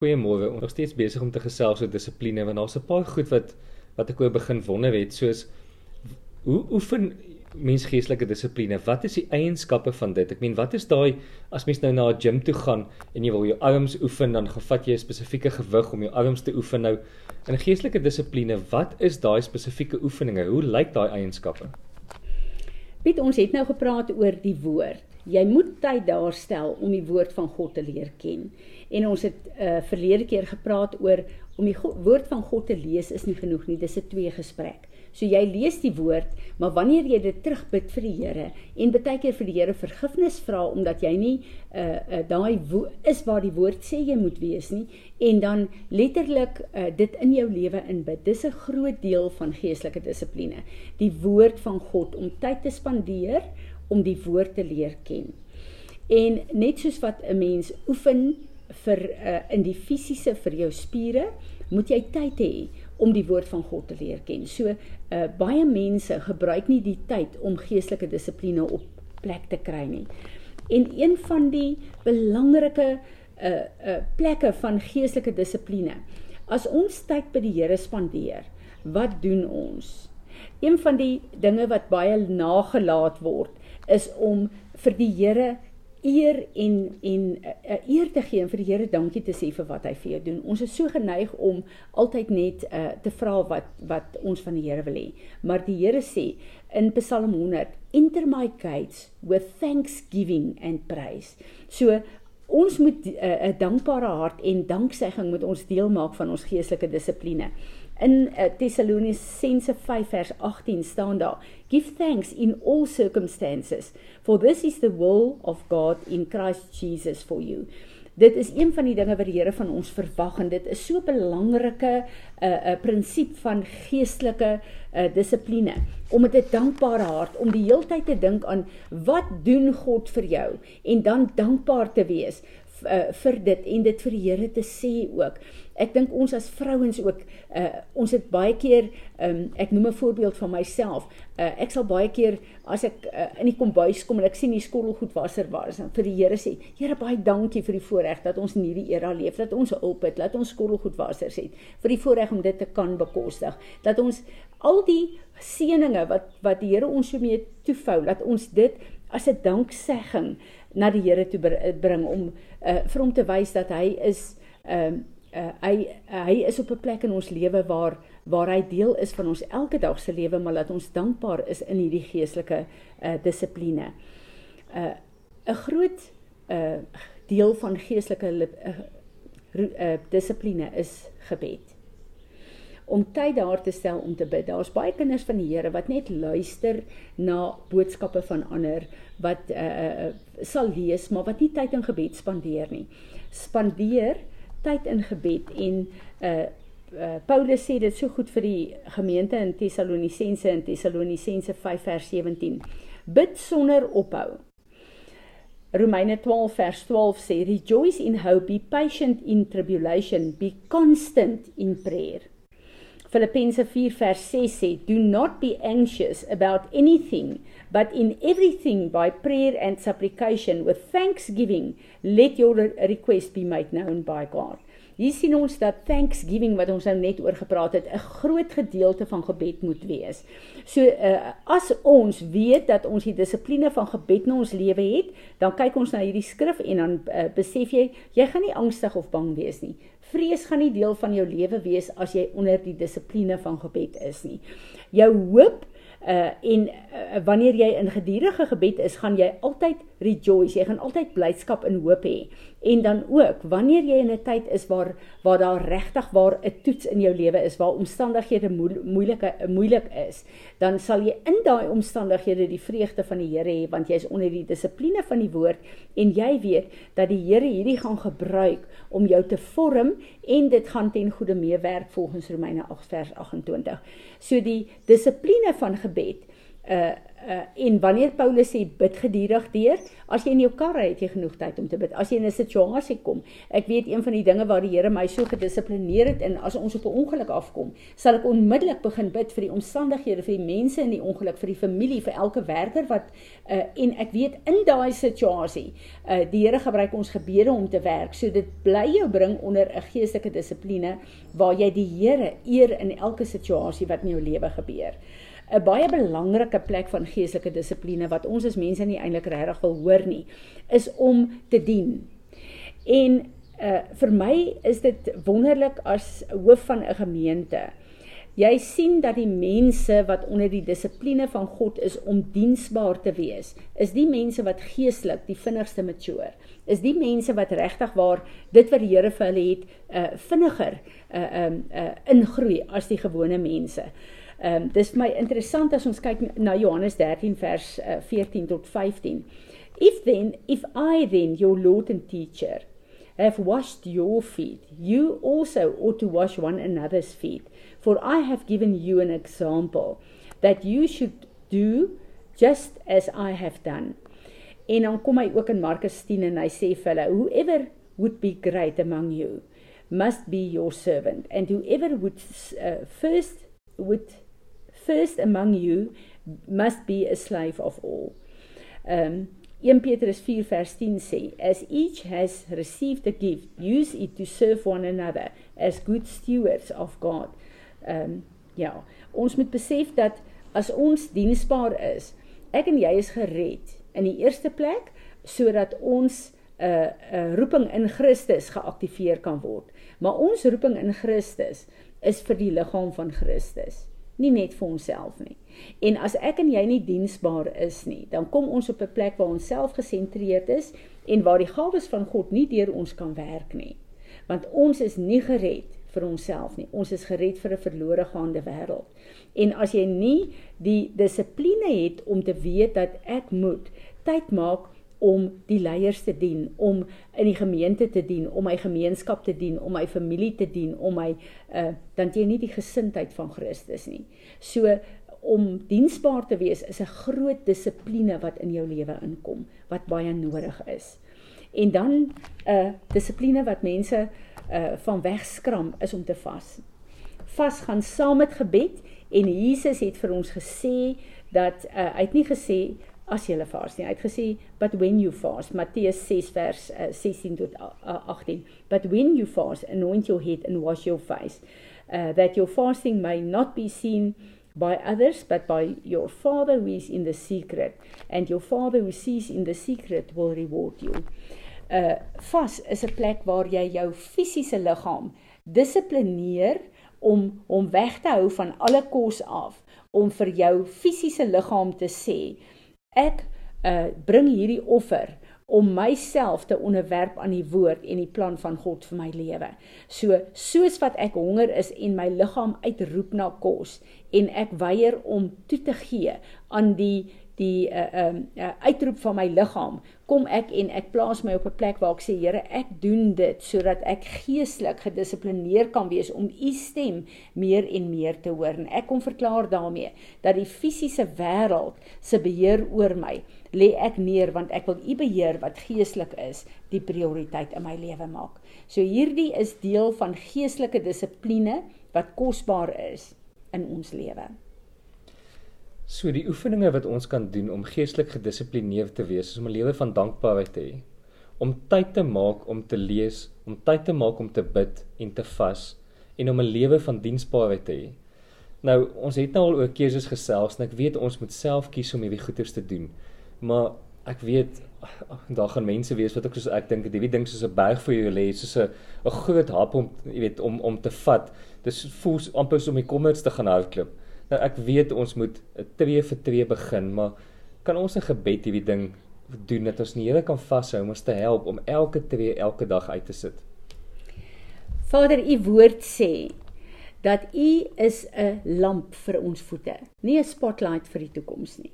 Goeiemôre. Ons is steeds besig om te gesels oor dissipline want daar's 'n paar goed wat wat ek oor begin wonder het soos hoe oefen mens geestelike dissipline? Wat is die eienskappe van dit? Ek meen, wat is daai as mens nou na 'n gym toe gaan en jy wil jou arms oefen, dan gevat jy 'n spesifieke gewig om jou arms te oefen nou. In geestelike dissipline, wat is daai spesifieke oefeninge? Hoe lyk daai eienskappe? Piet, ons het nou gepraat oor die woord. Jy moet tyd daar stel om die woord van God te leer ken. En ons het uh verlede keer gepraat oor om die God, woord van God te lees is nie genoeg nie, dis 'n twee gesprek. So jy lees die woord, maar wanneer jy dit terugbid vir die Here en baie keer vir die Here vergifnis vra omdat jy nie uh, uh daai is waar die woord sê jy moet wees nie en dan letterlik uh, dit in jou lewe inbid. Dis 'n groot deel van geestelike dissipline. Die woord van God om tyd te spandeer om die woord te leer ken. En net soos wat 'n mens oefen vir uh, in die fisiese vir jou spiere, moet jy tyd hê om die woord van God te leer ken. So uh, baie mense gebruik nie die tyd om geestelike dissipline op plek te kry nie. En een van die belangrike uh uh plekke van geestelike dissipline. As ons tyd by die Here spandeer, wat doen ons? Een van die dinge wat baie nagelaat word, is om vir die Here eer en en uh, eer te gee en vir die Here dankie te sê vir wat hy vir jou doen. Ons is so geneig om altyd net uh, te vra wat wat ons van die Here wil hê. Maar die Here sê in Psalm 100, "Enter my gates with thanksgiving and praise." So ons moet 'n uh, dankbare hart en danksegging met ons deel maak van ons geestelike dissipline. In uh, Tessalonisense 5 vers 18 staan daar: Give thanks in all circumstances, for this is the will of God in Christ Jesus for you. Dit is een van die dinge wat die Here van ons verwag en dit is so 'n belangrike 'n uh, 'n uh, prinsip van geestelike uh, dissipline om met 'n dankbare hart om die heeltyd te dink aan wat doen God vir jou en dan dankbaar te wees uh, vir dit en dit vir die Here te sê ook. Ek dink ons as vrouens ook uh, ons het baie keer um, ek noem 'n voorbeeld van myself. Uh, ek sal baie keer as ek uh, in die kombuis kom en ek sien die skottelgoedwasser was vir die Here sê, Here baie dankie vir die voorreg dat ons in hierdie era leef, dat ons hulp het, dat ons skottelgoedwassers het, vir die voorreg om dit te kan bekostig, dat ons al die seëninge wat wat die Here ons so mee toevou, dat ons dit as 'n danksegging na die Here toe bring om uh, vir hom te wys dat hy is ehm uh, uh, hy uh, hy is op 'n plek in ons lewe waar waar hy deel is van ons elke dag se lewe maar dat ons dankbaar is in hierdie geestelike uh, dissipline. 'n uh, 'n groot uh, deel van geestelike uh, uh, dissipline is gebed om tyd daar te stel om te bid. Daar's baie kinders van die Here wat net luister na boodskappe van ander wat uh sal lees, maar wat nie tyd in gebed spandeer nie. Spandeer tyd in gebed en uh Uh, Paulus sê dit so goed vir die gemeente in Tessalonisense in Tessalonisense 5 vers 17. Bid sonder ophou. Romeine 12 vers 12 sê rejoice in hope, be patient in tribulation, be constant in prayer. Filippense 4 vers 6 sê, "Do not be anxious about anything, but in everything by prayer and supplication with thanksgiving, let your request be made known by God." Hier sien ons dat thanksgiving wat ons nou net oor gepraat het, 'n groot gedeelte van gebed moet wees. So uh, as ons weet dat ons die dissipline van gebed in ons lewe het, dan kyk ons na hierdie skrif en dan uh, besef jy jy gaan nie angstig of bang wees nie. Vrees gaan nie deel van jou lewe wees as jy onder die dissipline van gebed is nie. Jou hoop uh en uh, wanneer jy in gedurende gebed is, gaan jy altyd rejoice. Jy gaan altyd blydskap en hoop hê. En dan ook wanneer jy in 'n tyd is waar waar daar regtig waar 'n toets in jou lewe is, waar omstandighede moeilike moeilik is, dan sal jy in daai omstandighede die vreugde van die Here hê want jy is onder die dissipline van die woord en jy weet dat die Here hierdie gaan gebruik om jou te vorm en dit gaan ten goeie meewerk volgens Romeine 8 vers 28. So die dissipline van gebed uh uh en wanneer Paulus sê bid gedurig deur, as jy in jou kar ry, het jy genoeg tyd om te bid. As jy in 'n situasie kom, ek weet een van die dinge waar die Here my so gedissiplineer het en as ons op 'n ongeluk afkom, sal ek onmiddellik begin bid vir die omstandighede, vir die mense in die ongeluk, vir die familie, vir elke werker wat uh en ek weet in daai situasie, uh die Here gebruik ons gebede om te werk. So dit bly jou bring onder 'n geestelike dissipline waar jy die Here eer in elke situasie wat in jou lewe gebeur. 'n baie belangrike plek van geestelike dissipline wat ons as mense nie eintlik regtig wil hoor nie, is om te dien. En uh vir my is dit wonderlik as hoof van 'n gemeente. Jy sien dat die mense wat onder die dissipline van God is om diensbaar te wees, is die mense wat geestelik die vinnigste mature. Is die mense wat regtig waar dit wat die Here vir hulle het, uh vinniger uh um uh ingroei as die gewone mense. Um, dis vir my interessant as ons kyk na Johannes 13 vers uh, eh, 14 tot 15. If then if I then your lord and teacher have washed your feet you also ought to wash one another's feet for I have given you an example that you should do just as I have done. En dan kom hy ook in Markus 10 en hy sê vir hulle whoever would be great among you must be your servant and whoever would uh, first would first among you must be a slave of all. Um 1 Petrus 4 vers 10 sê as each has received a gift use it to serve one another as good stewards of God. Um ja, ons moet besef dat as ons diensbaar is, ek en jy is gered in die eerste plek sodat ons 'n uh, uh, roeping in Christus geaktiveer kan word. Maar ons roeping in Christus is vir die liggaam van Christus nie net vir onsself nie. En as ek en jy nie diensbaar is nie, dan kom ons op 'n plek waar ons self gesentreerd is en waar die gawes van God nie deur ons kan werk nie. Want ons is nie gered vir onsself nie. Ons is gered vir 'n verlore gaande wêreld. En as jy nie die dissipline het om te weet dat ek moet tyd maak om die leiers te dien, om in die gemeente te dien, om my gemeenskap te dien, om my familie te dien, om my uh dan jy nie die gesindheid van Christus nie. So om diensbaar te wees is 'n groot dissipline wat in jou lewe inkom wat baie nodig is. En dan 'n uh, dissipline wat mense uh van wegskram is om te vas. Vas gaan saam met gebed en Jesus het vir ons gesê dat uh, hy het nie gesê as jy vas nie. Hy het gesê but when you fast, Matteus 6 vers uh, 16 tot uh, 18. But when you fast, anoint your head and wash your face, uh, that your fasting may not be seen by others but by your father who is in the secret and your father who sees in the secret will reward you. Uh vas is 'n plek waar jy jou fisiese liggaam dissiplineer om hom weg te hou van alle kos af om vir jou fisiese liggaam te sê Ek uh bring hierdie offer om myself te onderwerp aan die woord en die plan van God vir my lewe. So soos wat ek honger is en my liggaam uitroep na kos en ek weier om toe te gee aan die die uh um uh, uitroep van my liggaam kom ek en ek plaas my op 'n plek waar ek sê Here ek doen dit sodat ek geestelik gedissiplineer kan wees om u stem meer en meer te hoor. En ek kom verklaar daarmee dat die fisiese wêreld se beheer oor my lê ek neer want ek wil u beheer wat geestelik is die prioriteit in my lewe maak. So hierdie is deel van geestelike dissipline wat kosbaar is in ons lewe So die oefeninge wat ons kan doen om geestelik gedissiplineerd te wees, is om 'n lewe van dankbaarheid te hê. Om tyd te maak om te lees, om tyd te maak om te bid en te vas en om 'n lewe van diensbaarheid te hê. Nou, ons het nou al oor keuses gesels en ek weet ons moet self kies om hierdie goeders te doen. Maar ek weet daar gaan mense wees wat ook soos ek dink, hierdie ding soos 'n berg vir jou lê, soos 'n 'n groot hap om jy weet om om te vat. Dis voel amper so om die kommers te gaan hardloop. Nou ek weet ons moet tree vir tree begin, maar kan ons 'n gebed hierdie ding doen dat ons die Here kan vashou om ons te help om elke tree elke dag uit te sit. Vader, u woord sê dat u is 'n lamp vir ons voete, nie 'n spotlight vir die toekoms nie.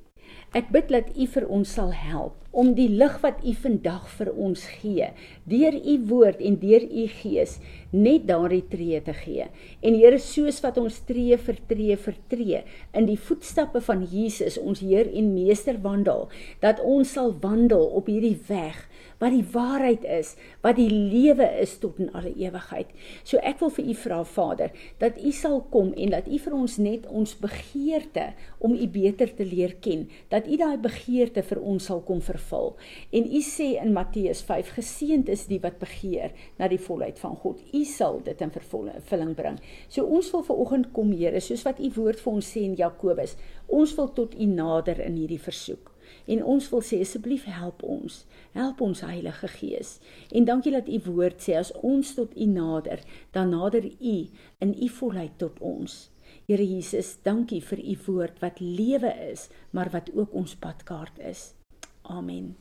Ek bid dat u vir ons sal help om die lig wat U vandag vir ons gee, deur U woord en deur U Gees, net daardie tree te gee. En Here, soos wat ons tree vir tree vir tree in die voetstappe van Jesus, ons Heer en Meester wandel, dat ons sal wandel op hierdie weg wat die waarheid is, wat die lewe is tot in alle ewigheid. So ek wil vir u vra Vader, dat u sal kom en dat u vir ons net ons begeerte om u beter te leer ken, dat u daai begeerte vir ons sal kom vervul. En u sê in Matteus 5 geseënd is die wat begeer na die volheid van God. U sal dit in vervulling bring. So ons wil ver oggend kom Here, soos wat u woord vir ons sê in Jakobus, ons wil tot u nader in hierdie versoek. En ons wil sê asseblief help ons. Help ons Heilige Gees. En dankie dat u woord sê as ons tot u nader, dan nader u in u volheid tot ons. Here Jesus, dankie vir u woord wat lewe is, maar wat ook ons padkaart is. Amen.